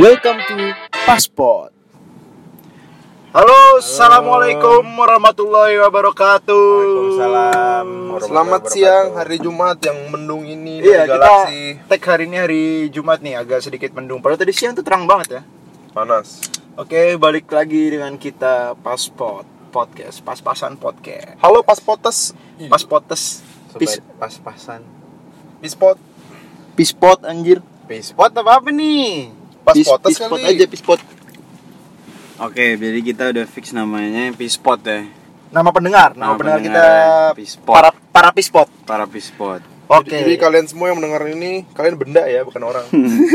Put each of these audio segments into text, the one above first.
Welcome to Passport. Halo, assalamualaikum warahmatullahi wabarakatuh. Waalaikumsalam. Selamat siang hari Jumat yang mendung ini Iya, kita tag hari ini hari Jumat nih, agak sedikit mendung. Padahal tadi siang tuh terang banget ya. panas. Oke, balik lagi dengan kita Passport Podcast, pas-pasan podcast. Halo Paspotes, Paspotes, Pis, pas-pasan. Pispot, pispot anjir. Pispot apa apa nih? Pis- Paspotes pispot kali. aja pispot. Oke, jadi kita udah fix namanya Pispot ya. Nama pendengar, nama, Nama pendengar, pendengar kita Pispot. para para pispot. Para Pispot. Oke. Jadi kalian semua yang mendengar ini, kalian benda ya, bukan orang.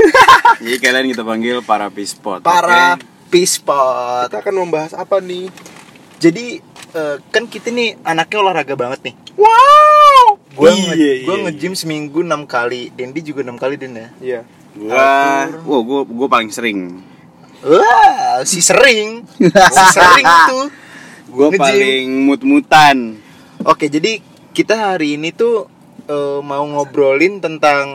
jadi kalian kita panggil para Pispot. para oke? pispot. Kita akan membahas apa nih? Jadi eh, kan kita nih anaknya olahraga banget nih. Wow. Gue Iya, nge, iya, gua iya. nge-gym seminggu 6 kali. Dendi juga 6 kali Den ya. Iya. Gua, wow, gua gua paling sering. Wah, si sering. si sering tuh. Gua Nge-gym. paling mut-mutan. Oke, jadi kita hari ini tuh eh, mau ngobrolin tentang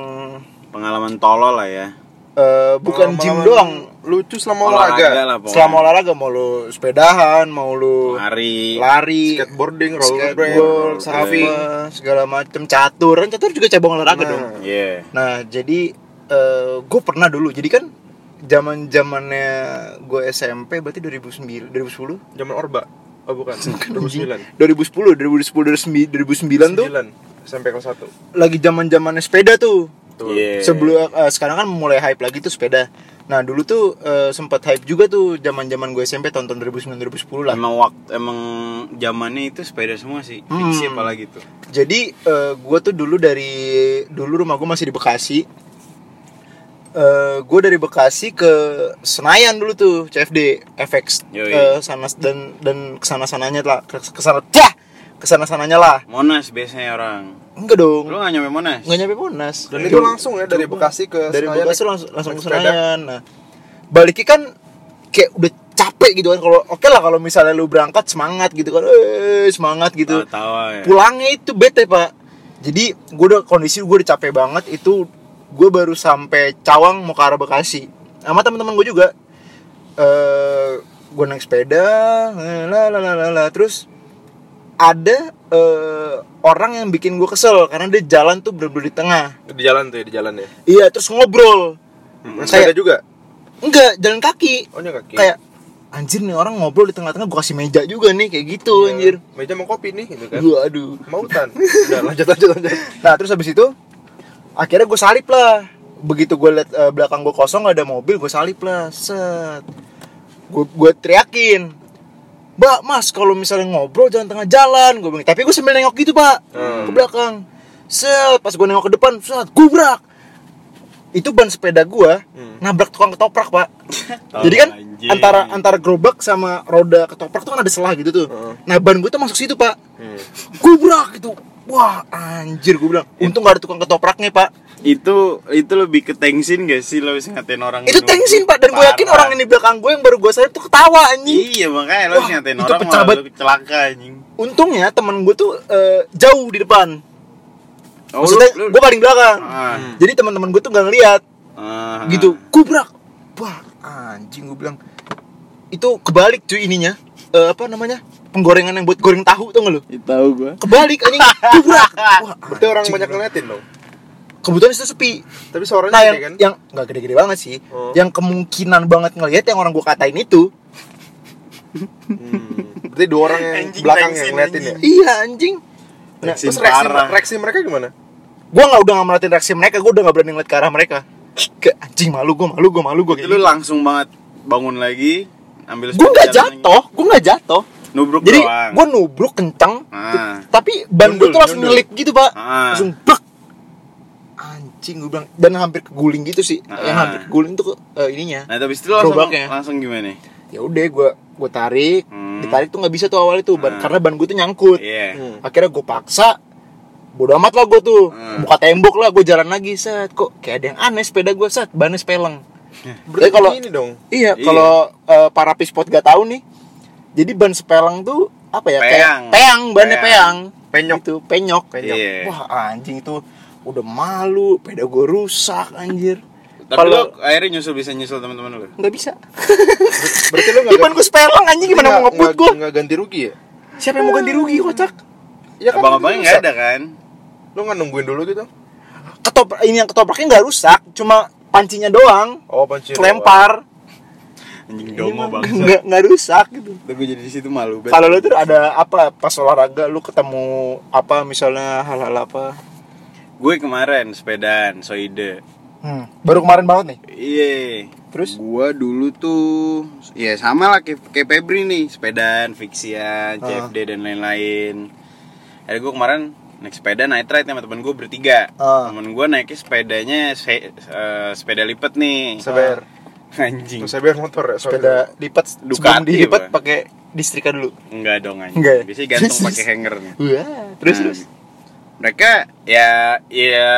Pengalaman tolol lah ya. Eh, bukan gym doang. Lucu selama olahraga. lah pokoknya. Selama olahraga mau lu sepedahan, mau lu Lari. lari, Skateboarding, skateboard, rollerblade, surfing. segala macem catur. Kan catur juga cabang olahraga Nah. dong. Iya. Nah, jadi gue pernah dulu. Jadi kan zaman zamannya gue SMP berarti 2009, 2010, Zaman Orba. Oh bukan. 2009. 2010, 2010, 2009 tuh 9. SMP kelas 1. lagi zaman zamannya sepeda tuh. Iya. Sebelum eh, sekarang kan mulai hype lagi tuh sepeda. Nah dulu tuh eh, sempat hype juga tuh zaman zaman gue SMP tahun 2009 2010 lah. Emang waktu emang zamannya itu sepeda semua sih. Fiksi Hmm. apalagi tuh. Jadi eh, gue tuh dulu dari dulu rumah gue masih di Bekasi. Eh gue dari Bekasi ke Senayan dulu tuh CFD FX Yoi. eh, sana dan dan ke sana sananya lah ke ke sana dah ke sana sananya lah Monas biasanya orang. Enggak dong. Lu gak nyampe Monas? nggak nyampe Monas. Dan itu langsung ya dari Bekasi ke dari Senayan, Bekasi langsung langsung ke. Senayan. Nah baliknya kan kayak udah capek gitu kan. Kalau oke lah kalau misalnya lu berangkat semangat gitu kan. Eh semangat gitu. Tawa-tawa ya. pulangnya itu bete pak. Jadi gue udah kondisi gue udah capek banget. Itu gue baru sampai Cawang mau ke arah Bekasi. Sama teman-teman gue juga. Eh gue naik sepeda lah lah lah lah lah. terus ada eh, orang yang bikin gue kesel karena dia jalan tuh bener di tengah Di jalan tuh ya, di jalan ya. iya terus ngobrol Hmm. Kayak- juga. enggak jalan kaki Oh, nya kaki. kayak anjir nih orang ngobrol di tengah-tengah gue kasih meja juga nih kayak gitu Iya. anjir Meja mau kopi nih gitu kan. Aduh Mautan. Udah lanjut lanjut lanjut. Nah terus habis itu akhirnya gue salip lah. Begitu gue liat eh, belakang gue kosong gak ada mobil, gue salip lah. Set. Gue gue teriakin, Mbak, Mas, kalau misalnya ngobrol jangan tengah jalan. Gue bilang, tapi gue sambil nengok gitu pak Hmm. ke belakang. Set, pas gue nengok ke depan, set, gubrak. Itu ban sepeda gue Hmm. nabrak tukang ketoprak pak. Oh, Jadi kan anjing. antara antara gerobak sama roda ketoprak tuh kan ada selah gitu tuh. Heeh. Nah ban gue tuh masuk situ pak Hmm. gubrak gitu wah anjir gue bilang untung gak ada tukang ketopraknya pak. Itu itu lebih ke tensin gak sih lo bisa ngatain orang itu tensin pak dan gue yakin orang ini belakang gue yang baru gue sadar tuh ketawa anjing. Iya makanya lo Wah, bisa ngatain orang pecah malah lo celaka anjing. Untungnya temen gue tuh eh, jauh di depan. Oh, maksudnya gue paling belakang. Ah, jadi teman-teman gue tuh gak ngeliat. Ah. gitu gubrak wah anjing gue bilang itu kebalik cuy ininya. Eh, apa namanya penggorengan yang buat goreng tahu tuh gak lu Ya, tahu gua kebalik anjing gubrak wah Berarti orang banyak ngeliatin dong. kebetulan itu sepi Tapi suaranya Nah gede yang kan? yang nggak gede-gede banget sih, Oh. yang kemungkinan banget ngelihat yang orang gua katain itu, Hmm. Berarti dua orang yang Anjing, belakang yang ngeliatin ya. anjing. iya anjing. Nah, Tensin Terus reaksi, reaksi mereka gimana? gua nggak udah nggak merhatiin reaksi mereka, gua udah nggak berani ngeliat ke arah mereka. Kayak anjing malu gua malu gua malu gua. itu lu gitu. langsung banget bangun lagi ambil Gua nggak jatuh, gua nggak jatuh. Nubruk Jadi gua nubruk kenceng, Ah. tapi ban Nyundul, tuh langsung nyelip gitu pak, Ah. langsung. Anjing gua bilang dan hampir keguling gitu sih. Ah. Yang hampir keguling tuh eh, ininya. nah tapi itu langsung, langsung gimana Ya udah gua gua tarik, Hmm. ditarik tuh nggak bisa tuh awalnya tuh ban, Ah. karena ban gua tuh nyangkut. iya Hmm. akhirnya gue paksa bodo amat lah gue tuh Hmm. buka tembok lah gue jalan lagi set kok kayak ada yang aneh sepeda gue set bannya sepeleng Berarti kalau- ini dong. iya Iya. kalau eh, para pispot gak tahu nih jadi ban sepeleng tuh apa ya Peang. kayak peang bannya peang Peang. Penyok. Itu penyok. Penyok. Iya. Wah, anjing itu udah malu, peda gue rusak anjir. Tapi Kalau- lu akhirnya nyusul bisa nyusul teman-teman lu. nggak bisa. Berarti lu Gimana gue spelong anjing gimana mau ngebut gue? Enggak ganti rugi ya? Siapa yang mau ganti rugi kocak? Ya kan Abang-abangnya nggak ada kan? Lu nggak nungguin dulu gitu? Ketoprak ini yang ketopraknya nggak rusak, cuma pancinya doang. Oh, panci. Lempar. Anjing dongo bang. Nggak nggak rusak gitu. Tapi jadi di situ malu. banget. Kalau lu tuh ada apa pas olahraga lu ketemu apa misalnya hal-hal apa? gue kemarin sepedaan soide. Hmm. Baru kemarin banget nih. Iya. Terus? Gua dulu tuh ya sama lah kayak, kayak Febri nih, sepedaan, fiksian, Ah. CFD dan lain-lain. Akhirnya gue kemarin naik sepeda night ride sama temen gue bertiga. Ah. Temen gue naiknya sepedanya se- eh, sepeda lipat nih. Seber. Anjing. Tuh seber motor ya. Sepeda lipat Ducati sebelum dilipat apa? pakai distrika dulu. Enggak dong anjing. Enggak ya? Biasanya gantung Terus, pakai hanger nih. Wah, terus Nah, terus. mereka ya ya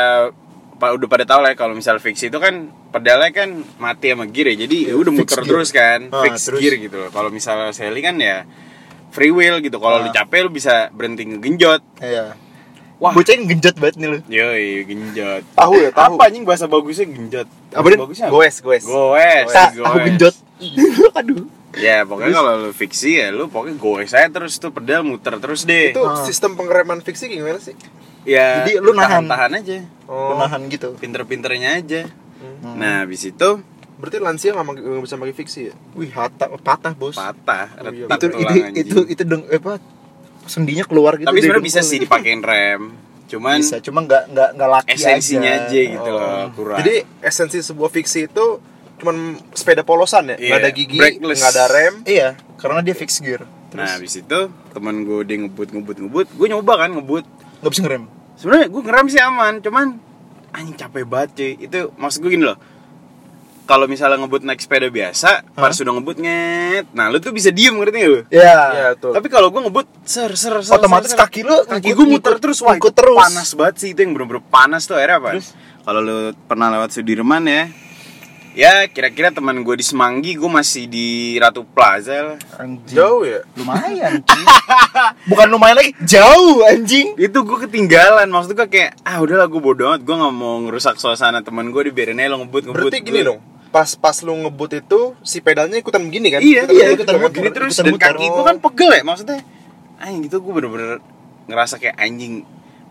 pak udah pada tahu lah ya, kalau misal fiksi itu kan pedalnya kan mati sama gear ya jadi ya udah fix muter gear. terus kan Ah, fix terus. gear gitu loh kalau misalnya Sally kan ya free wheel gitu kalau Ah. lu capek lu bisa berhenti ngegenjot Iya. Wah. Bocah yang genjot banget nih lu. yoi genjot Tahu ya, tahu. apa anjing bahasa bagusnya genjot Apa, Bahasa Din? bagusnya? Goes, goes. goes Sa, goes. aku genjot. Aduh. ya pokoknya kalau lu fiksi ya lu pokoknya goes aja terus tuh pedal muter terus deh Itu Ah. sistem pengereman fiksi gimana sih? ya Jadi lu nahan. tahan aja Lu nahan gitu. pinter-pinternya aja Hmm. nah habis itu Berarti lansia nggak bisa pakai fiksi ya? Wih, patah, patah bos. patah Oh, iya, itu itu anjing. itu itu deng apa sendinya keluar gitu. tapi sebenarnya bisa dengkul. sih dipakein rem cuman bisa, cuma nggak nggak nggak laki esensinya aja, aja. gitu Oh. loh kurang Jadi esensi sebuah fiksi itu cuman sepeda polosan ya? Iya, Nggak ada gigi, nggak ada rem. Iya, karena dia fix gear. Terus nah habis itu teman gue dia ngebut ngebut ngebut gue nyoba kan ngebut nggak bisa ngerem. sebenarnya gue ngerem sih aman cuman anjing capek banget cuy itu maksud gue gini loh kalau misalnya ngebut naik sepeda biasa pas sudah ngebut nget nah lu tuh bisa diem ngerti gak lu Ya. Iya, tuh. tapi kalau gue ngebut ser ser ser Otomatis ser, ser. kaki lu kaki gue muter terus wah itu terus. panas banget sih itu yang bener-bener panas tuh akhirnya apa kalau lu pernah lewat Sudirman ya ya kira-kira teman gue di Semanggi gue masih di Ratu Plaza lah Anjing. Jauh ya? Lumayan. cuy. Bukan lumayan lagi, jauh anjing. itu gue ketinggalan maksud gue kayak ah udahlah gue bodo amat gue nggak mau ngerusak suasana teman gue dibiarin aja lo ngebut ngebut Berarti gini Gua- dong. Pas pas lu ngebut itu si pedalnya ikutan begini kan? iya Ikutan iya begini ikutan begini terus ikutan dan muter. kaki gue kan pegel ya maksudnya anjing gitu gue bener-bener ngerasa kayak anjing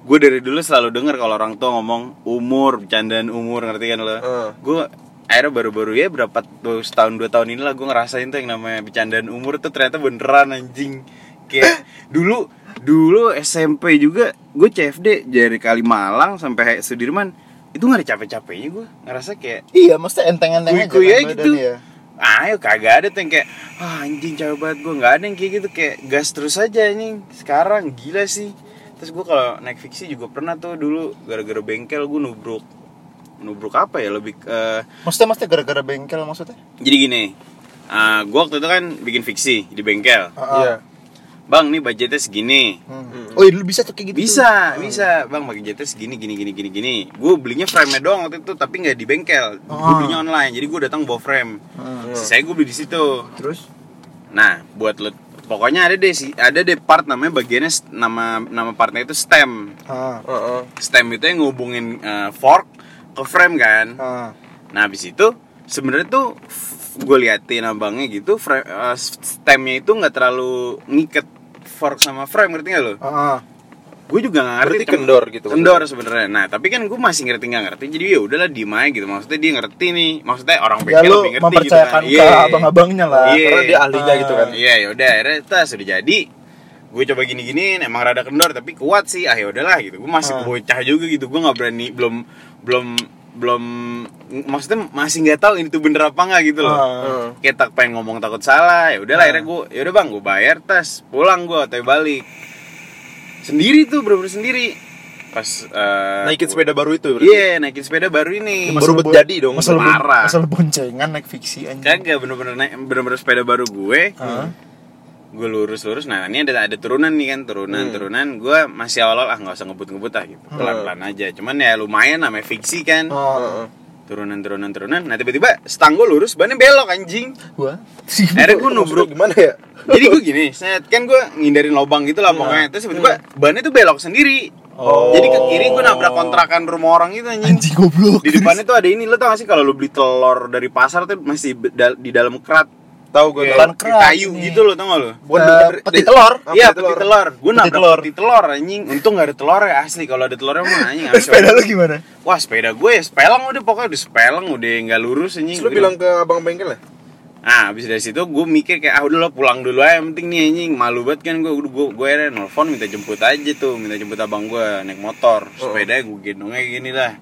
gue dari dulu selalu denger kalau orang tua ngomong umur bercandaan umur ngerti kan lo Heeh. gue akhirnya baru-baru ya berapa tuh setahun dua tahun inilah gue ngerasain tuh yang namanya bercandaan umur tuh ternyata beneran anjing kayak dulu dulu SMP juga gue CFD dari Kalimalang sampai Sudirman itu nggak ada capek-capeknya gue ngerasa kayak Iya, maksudnya enteng-enteng aja. Kan aja gitu. badannya. ayo kagak ada tuh yang kayak ah anjing capek banget gue nggak ada yang kayak gitu kayak gas terus aja anjing sekarang gila sih terus gue kalau naik fiksi juga pernah tuh dulu gara-gara bengkel gue nubruk nubruk apa ya lebih ke Maksudnya maksudnya gara-gara bengkel maksudnya? jadi gini ah gue waktu itu kan bikin fiksi di bengkel Ah, Iya. Bang nih budgetnya segini Hmm. Oh, iya, dulu bisa tuh kayak gitu. bisa bisa bang budgetnya segini gini gini gini gini gue belinya frame nya doang waktu itu tapi nggak di bengkel gue Ah. belinya online jadi gue datang bawa frame Hmm. saya gue beli di situ Terus Nah, buat lo pokoknya ada deh sih, ada deh part namanya bagiannya nama nama partnya itu stem. ah, Heeh. Stem itu yang ngubungin eh, fork ke frame kan. ah. Nah, habis itu sebenarnya tuh gue liatin abangnya gitu, frame, eh, stemnya itu nggak terlalu ngiket fork sama frame ngerti gak lo? Ah, ah. Gue juga nggak ngerti. Berarti kendor gitu Kendor sebenarnya. Nah, tapi kan gue masih ngerti nggak ngerti. Jadi ya udahlah diem aja gitu. Maksudnya dia ngerti nih. Maksudnya orang Ya bengkel lu lebih ngerti mempercayakan gitu ke kan. Iya. abang-abangnya lah. Iya. Karena dia ahlinya gitu kan. Iya, yaudah akhirnya tas sudah jadi. Gue coba gini-gini emang rada kendor tapi kuat sih. Ah ya udahlah gitu. Gue masih Ah. bocah juga gitu. Gue nggak berani belum belum belum maksudnya masih nggak tahu ini tuh bener apa nggak gitu loh. Ah. Heeh. Kayak tak pengen ngomong takut salah. Ya udahlah Ah. akhirnya gue ya udah Bang, gue bayar tas. Pulang gue atau balik. Sendiri tuh bener-bener sendiri. Pas eh, Naikin sepeda baru itu berarti. Iya, naikin sepeda baru ini. Baru Masalah bon- jadi dong. Masalah, masalah boncengan naik fiksi anjing. Kagak bener-bener naik bener-bener sepeda baru gue. Ah. Gue lurus lurus nah ini ada ada turunan nih kan turunan Hmm. turunan gue masih awal awal ah nggak usah ngebut ngebut ah gitu pelan pelan aja cuman ya lumayan namanya fiksi kan. Heeh. turunan turunan turunan nah tiba-tiba stang gue lurus bannya belok anjing Gua. akhirnya gue nubruk gimana ya? jadi gue gini set kan gue ngindarin lubang gitu lah pokoknya terus tiba-tiba bannya tuh belok sendiri Oh. jadi ke kiri gue nabrak kontrakan rumah orang gitu anjing Anjing goblok. di depannya tuh ada ini lo tau gak sih kalau lo beli telur dari pasar tuh masih di dalam kerat Tahu gue Bukan tahu. kerat kayu ini. gitu lo tau gak lo Bukan Eh, bener- peti de- telur. Iya peti peti telur, gue Peti nabrak telur. peti telur anjing. Untung gak ada telur ya asli. Kalau ada telurnya mah anjing. Sepeda orang. gimana? Wah sepeda gue ya sepelang udah pokoknya udah sepelang udah nggak lurus anjing. Gua bilang ke abang bengkel ya? Nah, abis dari situ gue mikir kayak ah udah lo pulang dulu aja yang penting nih anjing malu banget kan gue gue gue gue akhirnya nelfon minta jemput aja tuh minta jemput abang gue naik motor sepeda gue gendongnya gini lah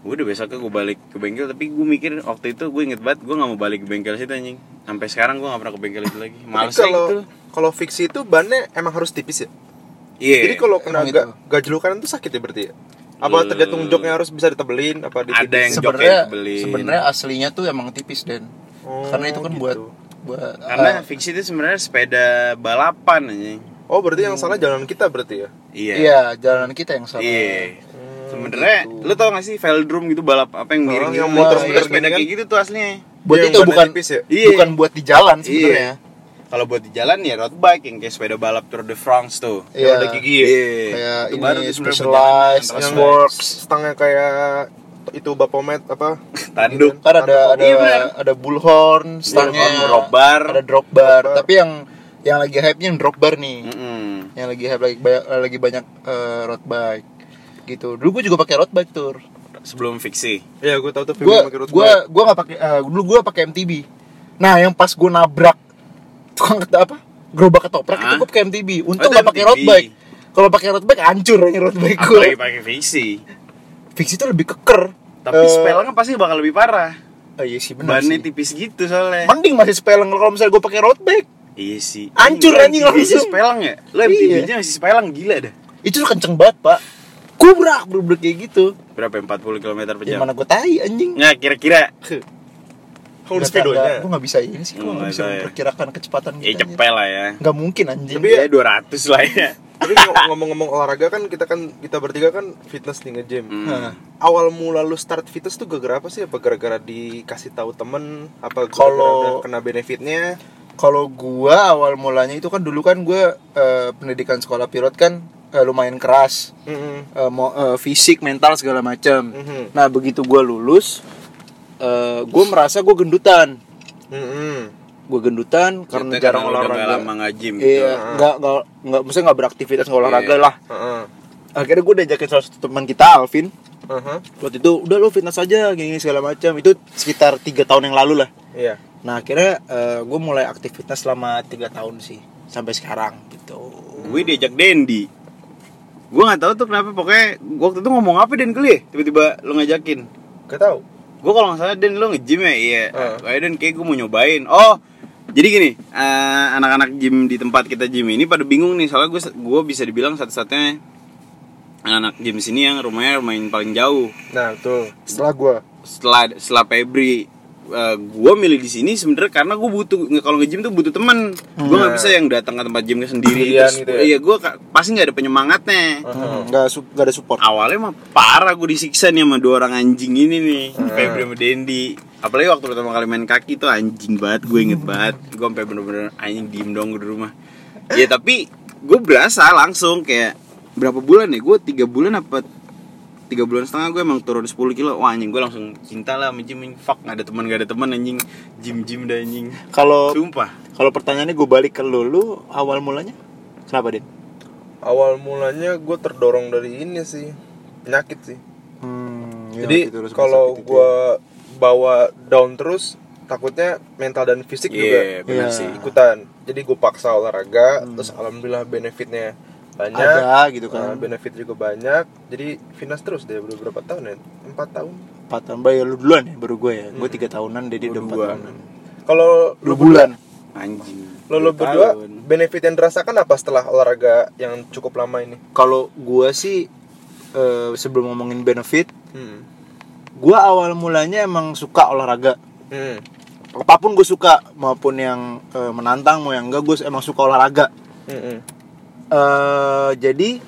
gue udah besoknya gue balik ke bengkel tapi gue mikir waktu itu gue inget banget gue nggak mau balik ke bengkel situ anjing sampai sekarang gue nggak pernah ke bengkel itu lagi males kalau gitu kalau fiksi itu bannya emang harus tipis ya? iya Jadi kalau kena ga, gitu. gajlukan itu sakit ya berarti ya? Apa Eh, tergantung joknya harus bisa ditebelin apa ada ditipis? yang jok Sebenarnya sebenarnya aslinya tuh emang tipis Den. Oh, Karena itu kan gitu. buat buat karena ah, fiksi itu sebenarnya sepeda balapan anjing Oh berarti yang salah jalan kita berarti ya? iya iya jalan kita yang salah. iya sebenarnya lu tau gak sih velodrome gitu balap apa yang miring Oh, gitu yang motor muter-muter sepeda kan? kayak gitu tuh aslinya Buat Iya, yang itu bukan tipis ya? Iya. bukan buat di jalan sebenarnya. Iya. Kalau buat di jalan ya road bike yang kayak sepeda balap Tour de France tuh. Iya. Yang ada gigi ya? Kayak Itu ini baru specialized, Yang works stangnya kayak itu bapomet apa? tanduk. Ntar ada ada Iya, ada bullhorn, stangnya, drop bar. ada drop bar. Drop bar. Tapi yang yang lagi hype-nya yang drop bar nih. Mm-mm. Yang lagi hype lagi banyak lagi banyak eh, road bike. Gitu. Dulu gue juga pakai road bike tur. Sebelum fiksi. Iya gue tahu tuh Gue film pakai road gue gue nggak pakai eh, dulu gue pakai MTB. Nah, yang pas gue nabrak tukang kata apa? Gerobak ketoprak itu gue pakai MTB. Untung Oh, nggak pakai road bike. Kalau pakai road bike hancur aja road bike gue. Apalagi pakai fiksi. Fiksi itu lebih keker. Tapi Eh, spelnya pasti bakal lebih parah. Oh iya sih benar Bannya sih. tipis gitu soalnya. Mending masih spelling kalau misalnya gue pakai road bike. Iya sih. Hancur Lu anjing MTB-nya langsung. Spelang ya? Lo Iya. MTB-nya masih spelang gila dah. Itu tuh kenceng banget pak. Kubrak bener kayak gitu. Berapa 40 km per Ya jam? mana gue tai anjing. Nah, kira-kira Kamu sepedanya. Gue gak bisa ini sih. Gue gak bisa nggak tahu ya. memperkirakan kecepatan ya kita. cepet lah ya. Gak mungkin anjing. Tapi Ya 200 lah ya. Tapi ng- ngomong-ngomong olahraga kan kita kan kita bertiga kan fitness nih nge-gym. Hmm. Awal mula lu start fitness tuh gara-gara apa sih? Apa gara-gara dikasih tahu temen? Apa gara-gara Kalau- kena benefitnya? kalau gua awal mulanya itu kan dulu kan gue pendidikan sekolah pilot kan eh, lumayan keras. Mm-mm. Eh, mau eh, fisik, mental segala macam. Mhm. Nah begitu gua lulus, eh gue merasa gue gendutan. Mm-mm. Gue gendutan karena jarang karena olahraga. lama nggak gym gitu. Iya, nggak nggak nggak, maksudnya nggak beraktivitas nggak olahraga Iya. lah. Heeh. Akhirnya gue diajakin salah satu teman kita Alvin. Aha. Waktu itu udah lo fitness aja gini segala macam. Itu sekitar tiga tahun yang lalu lah. Iya. Nah akhirnya gue mulai aktivitas selama tiga tahun sih sampai sekarang gitu. gue diajak Dendi gue nggak tahu tuh kenapa pokoknya waktu itu ngomong apa Den kali ya? Tiba-tiba lo ngajakin. Gak tahu. gue kalau nggak salah Den lo nge-gym ya? Iya. Heeh. kayak Den kayak gue mau nyobain. Oh jadi gini eh, anak-anak gym di tempat kita gym ini pada bingung nih. Soalnya gue gue bisa dibilang satu-satunya anak-anak gym sini yang rumahnya lumayan paling jauh. Nah, betul. Setelah gue setelah setelah Febri gue milih di sini sebenarnya karena gue butuh kalau nge-gym tuh butuh teman gue nggak Nah. bisa yang datang ke tempat gym sendiri Sendirian terus gitu ya? iya gue pasti nggak ada penyemangatnya. Nggak su- nggak ada support. awalnya mah parah gue disiksa nih sama dua orang anjing ini nih Febri sama Dendi. Apalagi waktu pertama kali main kaki tuh anjing banget gue inget banget. Gue sampai bener-bener anjing diem dong di rumah. Ya tapi gue berasa langsung kayak berapa bulan ya? Gue tiga bulan apa tiga bulan setengah gue emang turun 10 kilo. Wah anjing gue langsung cinta lah sama gym fuck nggak ada teman nggak ada teman anjing. Gym gym dah anjing. Kalau sumpah. kalau pertanyaannya gue balik ke lu, lu awal mulanya? Kenapa Din? Awal mulanya gue terdorong dari ini sih penyakit sih. Hmm, Jadi kalau gue bawa down terus takutnya mental dan fisik juga iya benar Iya. sih. ikutan. Jadi gue paksa olahraga, terus alhamdulillah benefitnya banyak. ada gitu kan. benefit juga banyak. Jadi fitness terus deh udah berapa tahun ya? Empat tahun. Empat tahun bayar lu duluan ya baru gue ya. Gue tiga tahunan, Dedi udah empat tahunan. Kalau Lu bulan. anjing lo lo Dua berdua tahun. benefit yang dirasakan apa setelah olahraga yang cukup lama ini? Kalau gue sih eh, sebelum ngomongin benefit, Hmm. gue awal mulanya emang suka olahraga. Hmm. Apa pun gue suka, maupun yang eh, menantang mau yang enggak, gue emang suka olahraga. Hmm. Eh jadi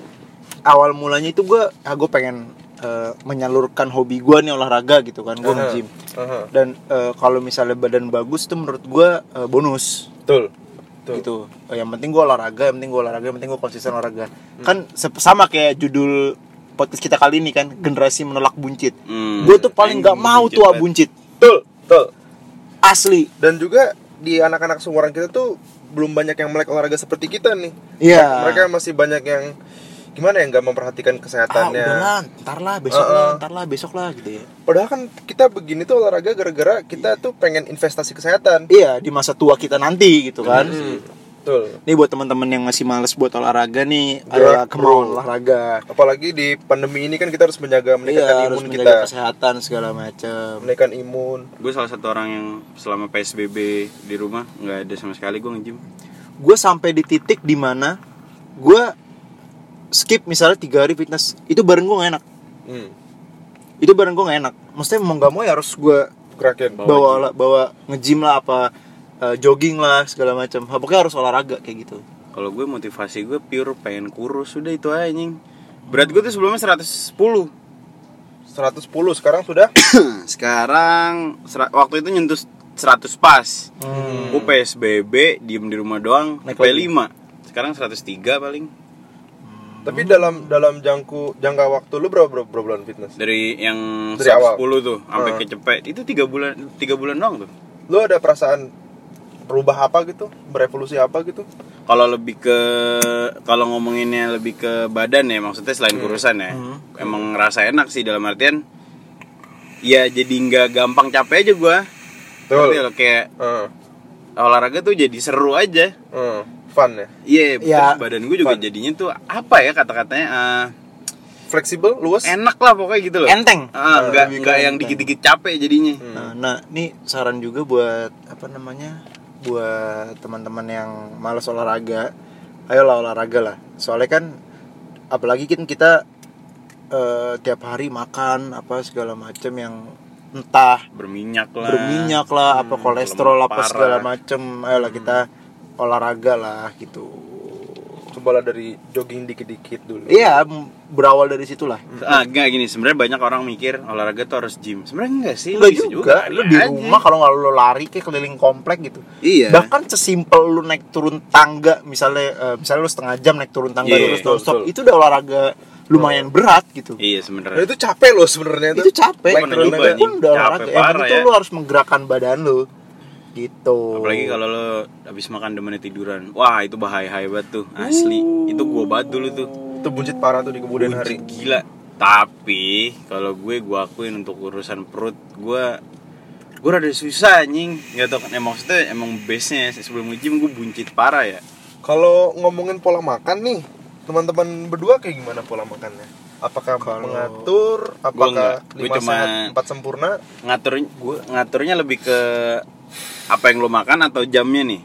awal mulanya itu gue ah gue pengen eh, menyalurkan hobi gue nih olahraga gitu kan gue Aha. nge-gym Aha. dan eh, kalau misalnya badan bagus tuh menurut gue eh, bonus Betul. Betul. gitu Eh, yang penting gue olahraga yang penting gue olahraga yang penting gue konsisten olahraga kan se- sama kayak judul podcast kita kali ini kan generasi menolak buncit Hmm. gue tuh paling nggak mau buncit tuh ah banget. buncit Betul. Betul. asli Dan juga di anak-anak seumuran kita tuh belum banyak yang melek olahraga seperti kita nih. Iya. Mereka masih banyak yang gimana ya nggak memperhatikan ah kesehatannya. udahlah ntar lah besok Uh-uh. lah ntar lah besok lah gitu ya Padahal kan kita begini tuh olahraga gara-gara kita tuh pengen investasi kesehatan. iya di masa tua kita nanti gitu kan Hmm. Betul. Nih buat teman-teman yang masih males buat olahraga nih Gerak, adalah kemauan bro. olahraga. Apalagi di pandemi ini kan kita harus menjaga meningkatkan Iya, harus imun menjaga kita. kesehatan segala macam. Meningkatkan imun. Gue salah satu orang yang selama PSBB di rumah nggak ada sama sekali gue nge-gym. Gue sampai di titik di mana gue skip misalnya tiga hari fitness itu bareng gue gak enak. Hmm. Itu bareng gue gak enak. Maksudnya mau gak mau ya harus gue Gerakin. Bawa bawa gym. lah, bawa nge-gym lah apa eh, jogging lah segala macam. Pokoknya harus olahraga kayak gitu. Kalau gue motivasi gue pure pengen kurus udah itu aja anjing. Berat gue tuh sebelumnya 110. 110 sekarang sudah. Sekarang waktu itu nyentuh 100 pas. Hmm. Gue PSBB diem di rumah doang Naik sampai 5. Sekarang 103 paling. Tapi dalam dalam jangku jangka waktu lu berapa berapa, berapa bulan fitness? Dari yang Dari 110 awal. tuh sampai Hmm. kecepet itu tiga bulan tiga bulan doang tuh. Lu ada perasaan berubah apa gitu? Berevolusi apa gitu? Kalau lebih ke kalau ngomonginnya lebih ke badan ya maksudnya selain Hmm. kurusan ya. Emang ngerasa enak sih dalam artian ya jadi nggak gampang capek aja gua. Betul. Ngerti lo, kayak Heeh. olahraga tuh jadi seru aja. Heeh. Fun ya. Iya, Ya, terus badan gue juga fun. jadinya tuh apa ya kata-katanya eh, Fleksibel, luas. enak lah pokoknya gitu loh. Enteng. Ah, ke enggak yang dikit-dikit capek jadinya. Hmm. Nah, nah, ini saran juga buat apa namanya? Buat teman-teman yang malas olahraga. Ayolah olahraga lah. Soalnya kan apalagi kan kita eh, tiap hari makan apa segala macam yang entah Berminyak lah. berminyak lah, apa kolesterol apa segala macam. Ayolah kita olahraga lah gitu. Cobalah dari jogging dikit-dikit dulu. Iya, berawal dari situlah. Ah, enggak gini, sebenarnya banyak orang mikir olahraga tuh harus gym. Sebenarnya enggak sih, Enggak bisa juga, lu di aja. rumah kalau nggak lu lari kayak keliling komplek gitu. Iya. bahkan sesimpel lu naik turun tangga misalnya eh, misalnya lu setengah jam naik turun tangga Iya, terus betul, nonstop betul. itu udah olahraga lumayan berat gitu Iya sebenarnya. itu capek loh sebenarnya itu capek itu nyoba, pun anjing. udah Capek olahraga yang tuh ya. lu harus menggerakkan badan lu gitu Apalagi kalau lo habis makan demennya tiduran. Wah, itu bahaya banget tuh, asli. Itu gua banget dulu tuh. Itu buncit parah tuh di kemudian hari. Buncit gila. Tapi kalau gue gue akuin untuk urusan perut gue gue rada susah anjing nggak tau kan emang maksudnya emang base nya sebelum nge-gym gue buncit parah ya Kalau ngomongin pola makan nih, teman-teman berdua kayak gimana pola makannya? Apakah Kalau- mengatur? enggak. Apakah Gua lima cuma- sehat empat sempurna? ngatur gue ngaturnya lebih ke apa yang lo makan atau jamnya nih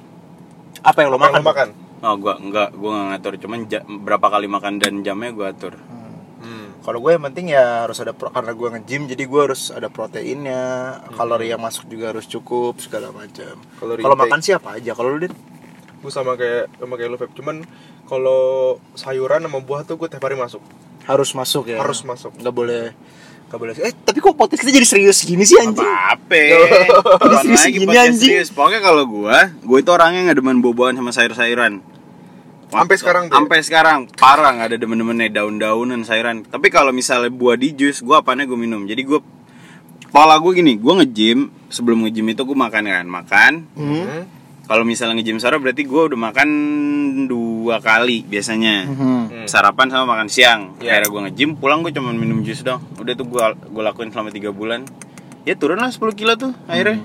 apa yang lo Apa yang makan lo makan? oh gue enggak gue nggak ngatur cuman ja- berapa kali makan dan jamnya gue atur Hmm. kalau gue yang penting ya harus ada pro, karena gue nge-gym jadi gue harus ada proteinnya kalori yang masuk juga harus cukup segala macam kalau makan siapa aja kalau lu din Gue sama kayak sama kayak lo Feb. Cuman kalau sayuran sama buah tuh gue tiap hari masuk. harus masuk ya Harus masuk. nggak boleh boleh eh tapi kok podcast kita jadi serius gini sih anjing? Apa Jadi serius lagi gini, podcast anjing. serius pokoknya kalau gue gue itu orangnya nggak demen boboan sama sayur-sayuran. Sampai sekarang tuh sampai sekarang. Parah nggak ada demen-demennya daun-daunan sayuran. Tapi kalau misalnya buah di jus gue apanya gue minum. Jadi gue pola gue gini gue nge-gym. Sebelum nge-gym itu gue makan kan makan. Hmm. Kalau misalnya nge-gym sore berarti gue udah makan dua kali biasanya Hmm. sarapan sama makan siang Iya. akhirnya gue nge-gym pulang gue cuma minum jus dong udah tuh gue gue lakuin selama tiga bulan ya turun lah 10 kilo tuh akhirnya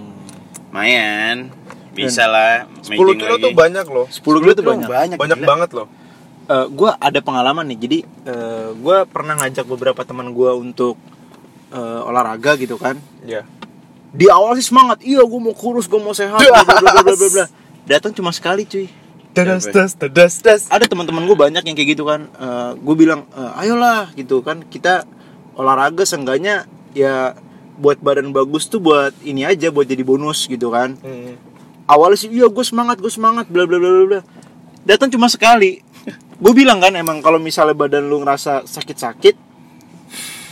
Mayan bisa lah 10 making kilo lagi. tuh banyak loh. 10 kilo tuh banyak. banyak, Banyak gila. banget loh. gue ada pengalaman nih jadi gue pernah ngajak beberapa teman gue untuk eh, olahraga gitu kan Iya. Di awal sih semangat. Iya gue mau kurus gue mau sehat bla bla bla bla bla bla. Datang cuma sekali cuy. Dadas das dadas das. ada teman-teman gue banyak yang kayak gitu kan. Gue bilang eh, ayolah gitu kan. Kita olahraga seenggaknya ya buat badan bagus tuh buat ini aja buat jadi bonus gitu kan. Hmm. awalnya sih iya gue semangat gue semangat bla bla bla bla bla. Datang cuma sekali. Gue bilang kan emang kalau misalnya badan lu ngerasa sakit-sakit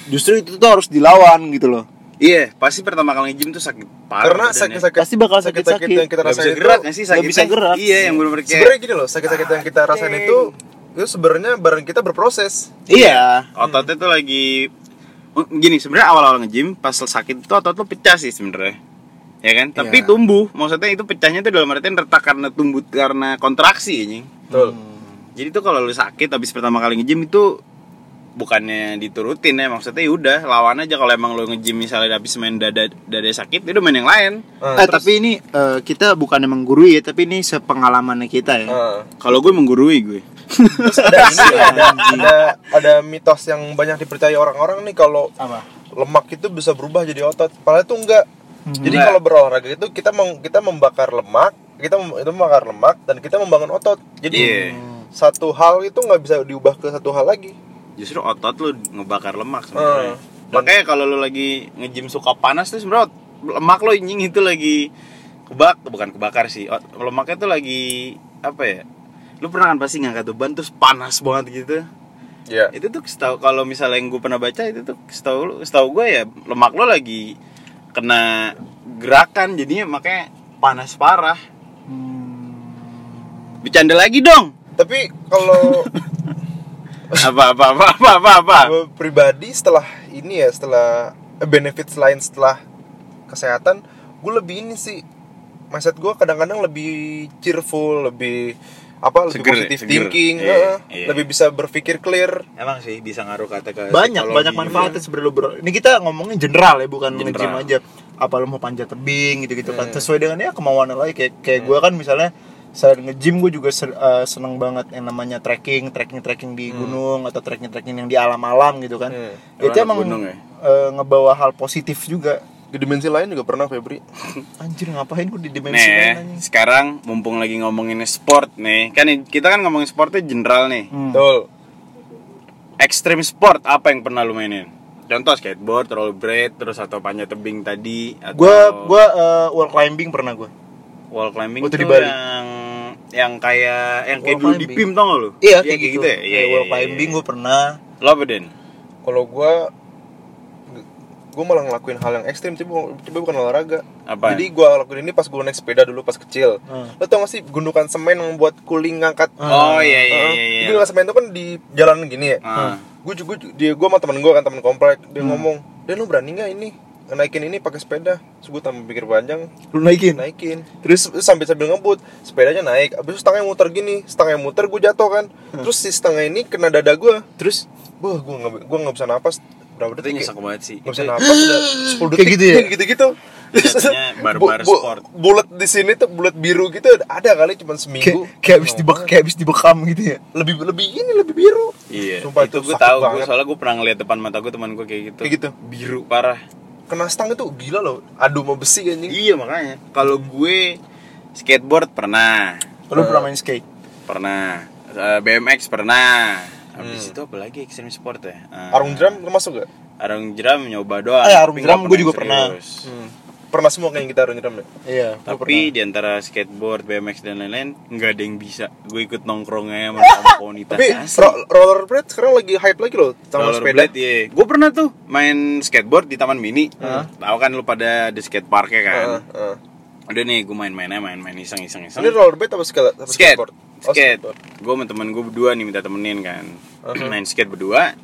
justru itu tuh harus dilawan gitu loh Iya, pasti pertama kali nge-gym tuh sakit parah. Karena sakit-sakit Pasti bakal sakit-sakit. yang kita rasain itu gerak sih sakitnya? bisa gerak. Iya, yang bener-bener kayak sebenarnya gini loh sakit-sakit yang kita rasain itu itu sebenarnya badan kita berproses iya ototnya tuh lagi Oh, gini sebenarnya awal-awal nge-gym pas sakit itu otot lo pecah sih sebenarnya ya kan tapi Iya. tumbuh maksudnya itu pecahnya tuh dalam artian retak karena tumbuh karena kontraksi anjing betul jadi tuh kalau lu sakit habis pertama kali nge-gym itu bukannya diturutin ya maksudnya ya udah lawan aja kalau emang lu nge-gym misalnya habis main dada dada sakit itu main yang lain. Nah, eh, terus- tapi ini eh, kita bukan menggurui ya tapi ini sepengalamannya kita ya. Nah, kalau gue menggurui gue. Terus ada ini ada, ada ada mitos yang banyak dipercaya orang-orang nih kalau apa? lemak itu bisa berubah jadi otot. Padahal itu enggak. Jadi Enggak. kalau berolahraga itu kita meng- kita membakar lemak kita mem- itu membakar lemak dan kita membangun otot. Jadi Iya. satu hal itu nggak bisa diubah ke satu hal lagi justru otot lu ngebakar lemak sebenarnya. Hmm. Makanya kalau lu lagi nge-gym suka panas tuh sebenarnya lemak lo anjing itu lagi kebak bukan kebakar sih. Ot- Lemaknya tuh lagi apa ya? Lu pernah kan pasti ngangkat beban terus panas banget gitu. ya Itu tuh setahu kalau misalnya yang gue pernah baca itu tuh setahu lu setahu gue ya lemak lo lagi kena gerakan jadinya makanya panas parah. Bercanda lagi dong. tapi kalau Apa apa apa apa apa. apa. gue pribadi setelah ini ya setelah eh, benefit selain setelah kesehatan gue lebih ini sih mindset gue kadang-kadang lebih cheerful lebih apa lebih Seger ya, positive seger. thinking Iya, heeh. iya. lebih bisa berpikir clear Emang sih bisa ngaruh kata ke banyak banyak manfaatnya sebenarnya lu bro ini kita ngomongin general ya bukan General. aja apa lu mau panjat tebing gitu gitu kan Hmm. sesuai dengan ya kemauan lo kayak kayak gue kan misalnya selain nge-gym gue juga se- eh, seneng banget yang namanya trekking trekking trekking di gunung atau trekking trekking yang di alam-alam gitu kan Hmm. itu emang gunung ya? eh, ngebawa hal positif juga di dimensi lain juga pernah Febri anjir ngapain gue di dimensi Nih, lain anjing? sekarang mumpung lagi ngomongin sport nih, kan kita kan ngomongin sportnya general nih. Hmm. betul Extreme sport apa yang pernah lu mainin? Contoh skateboard, rollerblade, terus atau panjat tebing tadi atau gue gue eh, wall climbing pernah gue wall climbing Waktu tuh di Bali. yang yang kayak yang kayak dulu di. PIM tau gak lu? iya kayak gitu, ya? Iya, Kayak iya, iya, climbing iya. gue pernah Lo apa Den? kalau gue gue malah ngelakuin hal yang ekstrim tapi, bu- tapi bukan olahraga Apa? jadi gue lakuin ini pas gue naik sepeda dulu pas kecil Hmm. lo tau gak sih gundukan semen yang buat kuling ngangkat Oh iya iya iya. iya. Jadi gundukan semen itu kan di jalan gini ya Ah. gue juga dia gue sama temen gue kan temen komplek dia Hmm. ngomong dan lu berani nggak ini naikin ini pakai sepeda. Terus gue tambah pikir panjang. Lu naikin? Naikin. Terus, sambil sambil ngebut sepedanya naik. Abis itu setengahnya muter gini setengahnya muter gue jatuh kan. Hmm. terus si setengah ini kena dada gue terus wah gue nggak gue nggak bisa napas. Berapa detik ya? nyesek banget sih. nggak bisa Itu- napas udah 10 detik. Kayak gitu ya? gitu gitu. Jatuhnya barbar sport. bulat di sini tuh bulat biru gitu. Ada kali cuma kayak seminggu. kayak habis dibek kayak habis dibekam gitu ya? Lebih lebih ini lebih biru. Iya, Sumpah, itu itu gue tahu, gue soalnya gue pernah ngeliat depan mata gue teman gue kayak gitu. Kayak gitu? Biru. Parah. Kena stang itu gila loh adu sama besi anjing Iya makanya. Kalau gue skateboard pernah, lu pernah main skate pernah Eh, BMX pernah. Hmm. Habis itu apa lagi extreme sport ya? Eh, arung jeram termasuk gak Arung jeram nyoba doang. Ya, arung jeram nggak gue juga yang pernah. serius. Hmm. Pernah semua kayak kita arung jeram ya iya Tapi di antara skateboard, BMX dan lain-lain nggak ada yang bisa. Gue ikut nongkrongnya sama sama komunitas. tapi asli. ro- rollerblade sekarang lagi hype lagi loh sama sepeda Rollerblade iya. Gue pernah tuh main skateboard di Taman Mini. Tahu kan lu pada di skate parknya kan. Heeh, heeh. Udah nih gue main-mainnya main-main iseng-iseng iseng. ini rollerblade apa skate apa skate. skateboard Oh, skate. skateboard. Gue sama temen gue berdua nih minta temenin kan. Uh-huh. Main skate berdua.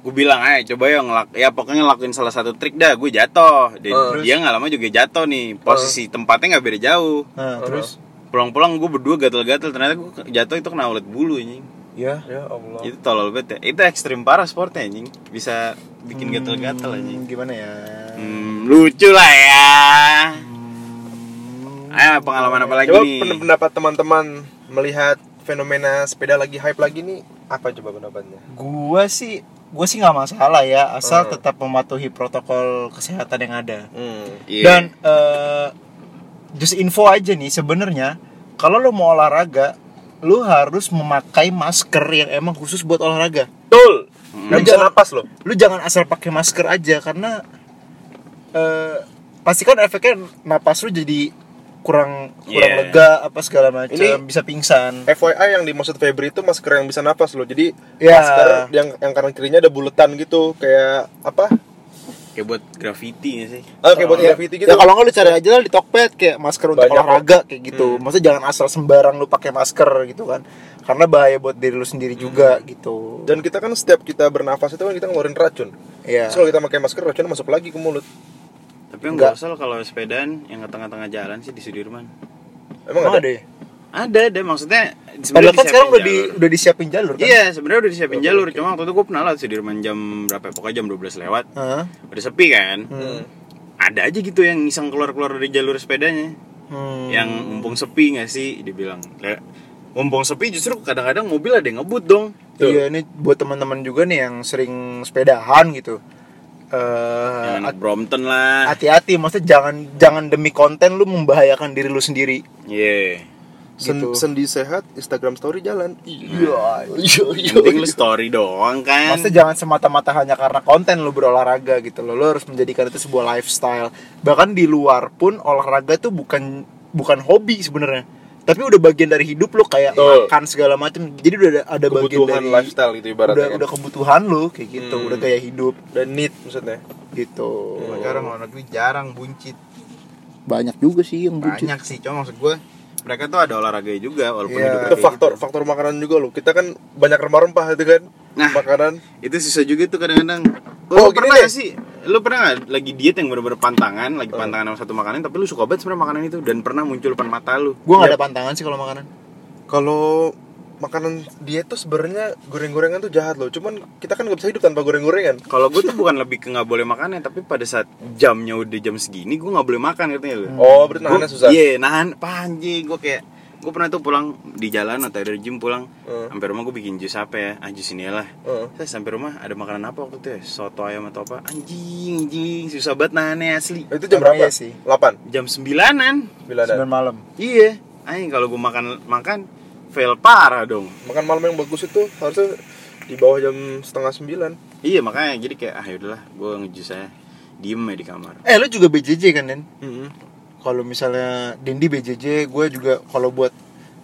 Gue bilang, ayo coba ya ngelak, ya pokoknya lakuin salah satu trik dah. Gue jatuh. Dan Uh. dia nggak lama juga jatuh nih. Posisi tempatnya nggak beda jauh. Nah, terus Pulang-pulang gue berdua gatel-gatel. Ternyata gue jatuh itu kena ulet bulu anjing. ya ya Allah Itu tolol banget ya. Itu ekstrim parah sportnya anjing. Bisa bikin gatel-gatel anjing. Hmm, gimana ya Hmm, lucu lah ya. Ayo pengalaman apa lagi coba nih? pendapat teman-teman melihat fenomena sepeda lagi hype lagi nih apa coba pendapatnya gua sih gua sih nggak masalah ya asal Hmm. tetap mematuhi protokol kesehatan yang ada hmm. Iya. dan eh, just info aja nih sebenarnya kalau lo mau olahraga lu harus memakai masker yang emang khusus buat olahraga betul Hmm. bisa napas loh lu jangan asal pakai masker aja karena eh pasti kan efeknya napas lu jadi kurang kurang Yeah. lega apa segala macam Ini- bisa pingsan FYI yang dimaksud Febri itu masker yang bisa napas loh. Jadi Ya. masker yang yang kanan kirinya ada buletan gitu kayak apa? kayak buat graffiti sih Ah, kayak buat Ya, graffiti gitu. ya kalau nggak lu cari aja lah di Tokped kayak masker untuk Banyak olahraga kayak gitu Hmm. maksudnya jangan asal sembarang lu pakai masker gitu kan karena bahaya buat diri lu sendiri juga gitu Dan kita kan setiap kita bernafas itu kan kita ngeluarin racun. ya Terus kalau kita pakai masker racun masuk lagi ke mulut. Tapi yang Enggak. gosol kalau sepedaan yang ke tengah-tengah jalan sih di Sudirman Emang, emang ada? ada ya? ada ada maksudnya Padahal kan sekarang udah di udah disiapin jalur kan Iya, sebenarnya udah disiapin Oke, jalur. oke. Cuma waktu itu gue pernah lah Sudirman jam berapa? ya? Pokoknya jam 12 lewat. Hah? Udah sepi kan? Hmm. Ada aja gitu yang iseng keluar-keluar dari jalur sepedanya. Hmm. Yang mumpung sepi gak sih? Dibilang. "Lah, Mumpung sepi justru kadang-kadang mobil ada yang ngebut dong. Tuh. Iya ini buat teman-teman juga nih yang sering sepedahan gitu. Eh Yang anak Brompton lah. hati-hati maksudnya jangan jangan demi konten lu membahayakan diri lu sendiri. Iya. Sen- Gitu. Sendi sehat, Instagram story jalan. Iya, iya, Yang penting lu story doang kan. Maksudnya jangan semata-mata hanya karena konten lu berolahraga gitu loh. Lu harus menjadikan itu sebuah lifestyle. Bahkan di luar pun olahraga tuh bukan bukan hobi sebenarnya. Tapi udah bagian dari hidup lu kayak Betul. makan segala macam. Jadi udah ada, ada bagian Kebutuhan dari lifestyle gitu ibaratnya udah, kan. udah kebutuhan lu kayak gitu, Hmm. udah gaya hidup Dan need maksudnya. gitu. sekarang luar negeri jarang buncit Banyak juga sih yang buncit. banyak sih cuma maksud gue mereka tuh ada olahraga juga walaupun hidup Itu kayak faktor faktor makanan juga loh. Kita kan banyak rempah-rempah itu kan. Nah. Makanan. itu susah juga tuh kadang-kadang Oh, gini pernah deh. gak sih lu pernah gak lagi diet yang bener-bener pantangan lagi pantangan sama satu makanan tapi lu suka banget sebenarnya makanan itu dan pernah muncul depan mata lu Gua nggak Yap. ada pantangan sih kalau makanan. Kalau makanan diet tuh sebenarnya goreng-gorengan tuh jahat loh. Cuman kita kan nggak bisa hidup tanpa goreng-gorengan. kalau gue tuh bukan lebih ke nggak boleh makannya tapi pada saat jamnya udah jam segini gue nggak boleh makan katanya lu Oh, berarti nahannya Gua- susah. iya nahan panji gue kayak gue pernah tuh pulang di jalan atau dari gym pulang Hmm. sampai rumah gue bikin jus apa ya ah jus ini lah Heeh. saya sampai rumah ada makanan apa waktu itu ya soto ayam atau apa anjing anjing susah banget nahannya asli Itu jam berapa? iya sih. 8. jam sembilanan Biladan. Sembilan malam. Iya, anjing kalau gue makan makan fail parah dong. Makan malam yang bagus itu harusnya di bawah jam setengah sembilan. Iya makanya jadi kayak ah yaudahlah gue ngejus aja diem ya di kamar. Eh lu juga BJJ kan Den? Mm-hmm. Kalau misalnya Dendi BJJ gue juga kalau buat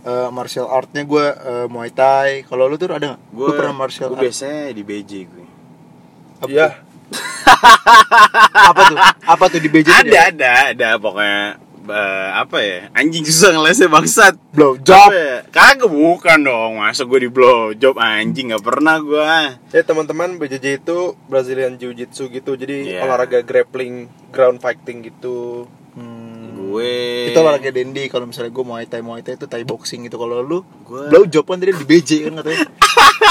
eh, martial artnya gue eh, Muay Thai kalau lu tuh ada nggak Gue pernah martial gue art biasanya di BJ gue. apa Iya. tuh? apa tuh apa tuh di BJJ Ada dia? ada ada pokoknya eh, apa ya anjing susah ngelesnya bangsat. blow job ya? Kagak bukan dong masa gue di blow job anjing nggak pernah gue. Ya teman-teman BJJ itu Brazilian Jiu Jitsu gitu. Jadi Iya. olahraga grappling, ground fighting gitu. Hmm. Gue itu olahraga Dendi kalau misalnya gue Muay Thai Muay Thai itu Thai boxing gitu kalau lu Gua- blow job kan tadi di BJ kan katanya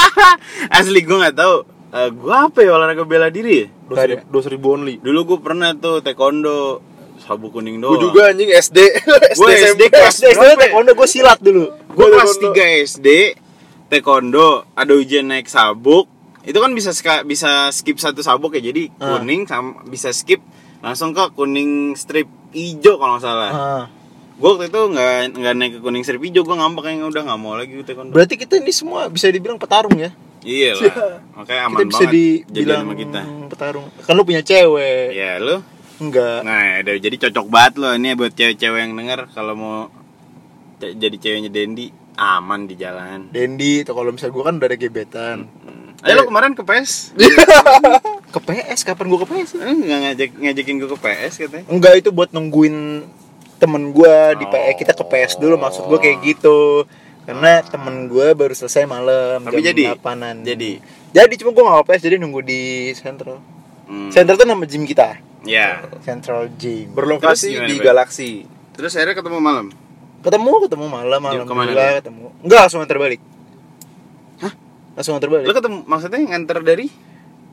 asli gue nggak tahu. Eh, gue apa ya olahraga bela diri? Dua ribu, dua ribu only. Dulu gue pernah tuh taekwondo sabuk kuning doang. Gue juga anjing SD. Gue SD kelas SD berapa ya? taekwondo gue silat dulu gue kelas. 3 SD taekwondo ada ujian naik sabuk itu kan bisa bisa skip satu sabuk ya jadi Ah. kuning sama bisa skip langsung ke kuning strip hijau kalau nggak salah. Ah. gue waktu itu nggak nggak naik ke kuning strip hijau gue ngambek yang udah nggak mau lagi gue taekwondo. Berarti kita ini semua bisa dibilang petarung ya? Iya lah. Makanya aman kita bisa banget jadi dibilang sama kita. petarung. Kan lu punya cewek. Ya lu? Enggak. Nah jadi cocok banget lo ini buat cewek-cewek yang denger. Kalau mau jadi ceweknya Dendi aman di jalan. Dendi atau kalau misalnya gue kan udah ada gebetan. Hmm. Ayo lo kemarin ke PS ke PS kapan gue ke PS Eh, nggak ngajak ngajakin gue ke PS katanya enggak itu buat nungguin temen gue di PS kita ke PS dulu maksud gue kayak gitu karena temen gue baru selesai malam Tapi jam jadi? 8-an. Jadi? jadi cuma gue nggak ke PS jadi nunggu di Central Hmm. Central tuh nama gym kita Ya. Central Gym Berlokasi di Be? Galaksi. Terus akhirnya ketemu malam. ketemu ketemu malam alhamdulillah ketemu enggak langsung antar balik Hah? Langsung antar balik Lo ketemu maksudnya nganter dari?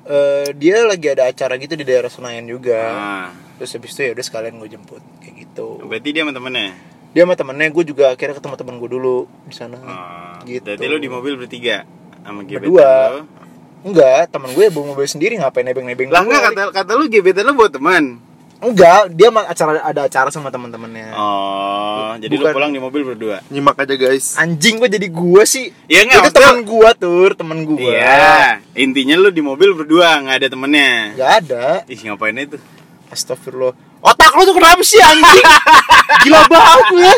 Eh, dia lagi ada acara gitu di daerah Senayan juga Ah, terus habis itu ya udah sekalian gue jemput kayak gitu berarti dia sama temennya. dia sama temennya gue juga akhirnya ketemu temen gue dulu di sana Ah, gitu Berarti lo di mobil bertiga sama gebetan Berdua. lo. enggak temen gue bawa mobil sendiri ngapain nebeng nebeng Lah enggak kata kata lu gebetan lo buat teman. Enggak dia acara ada acara sama teman-temannya Oh, jadi Bukan. lo pulang di mobil berdua. Nyimak aja guys. anjing gue jadi gue sih Iya itu enggak maksudnya- temen gue tur temen gue Iya, intinya lo di mobil berdua, nggak ada temennya. nggak ada Ih, ngapain itu? Astagfirullah. Otak lu tuh kenapa sih anjing? Gila banget lu ya.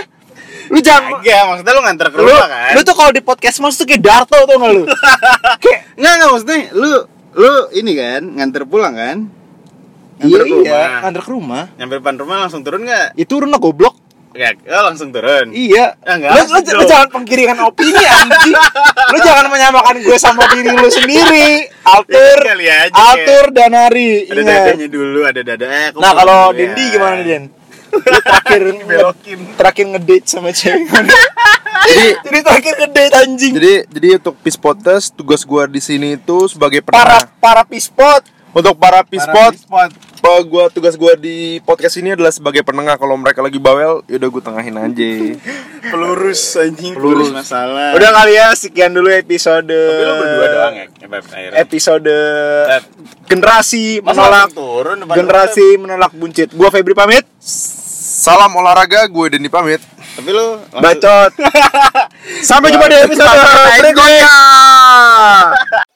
Lu jangan Agak, maksudnya lu nganter ke lu, rumah kan? lu tuh kalau di podcast mas tuh kayak Darto tuh nggak lu? kayak Enggak, enggak maksudnya lu lu ini kan nganter pulang kan? Iya iya rumah. nganter ke rumah. Nyampe depan rumah langsung turun enggak? Itu turun lah goblok. Ya, oh, langsung turun. Iya. Ya, nggak lu, lu, asik lu dong. jangan pengkiringan opini anjing. lu jangan menyamakan gue sama diri lu sendiri. Altur, Ya, aja, Altur Danari. Ada Ingat. dadanya dulu, ada dada. Eh, Nah kalau dulu ya. Dendi gimana nih Den? Lu terakhir Belokin. terakhir ngedate sama cewek? Jadi Jadi terakhir ngedate anjing. jadi jadi untuk Podcast tugas gua di sini itu sebagai para penengah. para pispot. Untuk para Pod. apa gua tugas gua di podcast ini adalah sebagai penengah kalau mereka lagi bawel, yaudah gua tengahin aja. pelurus anjing, Pelurus. pelurus masalah. Udah kali ya sekian dulu episode. Tapi lu berdua doang ya, ya. Episode generasi menolak turun generasi menolak buncit. Gua Febri pamit. Salam olahraga, gue Dendi pamit. Tapi lu langsung- Bacot. Sampai jumpa di episode berikutnya.